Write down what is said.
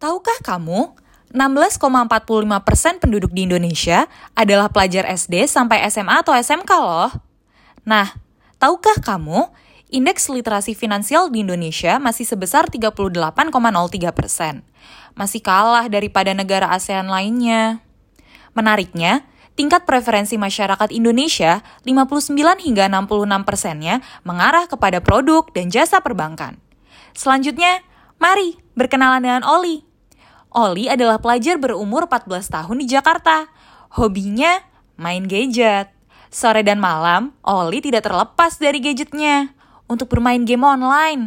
Tahukah kamu, 16,45% penduduk di Indonesia adalah pelajar SD sampai SMA atau SMK loh. Nah, tahukah kamu, indeks literasi finansial di Indonesia masih sebesar 38,03%. Masih kalah daripada negara ASEAN lainnya. Menariknya, tingkat preferensi masyarakat Indonesia 59 hingga 66 persennya mengarah kepada produk dan jasa perbankan. Selanjutnya, mari berkenalan dengan Oli. Oli adalah pelajar berumur 14 tahun di Jakarta. Hobinya main gadget. Sore dan malam, Oli tidak terlepas dari gadgetnya untuk bermain game online.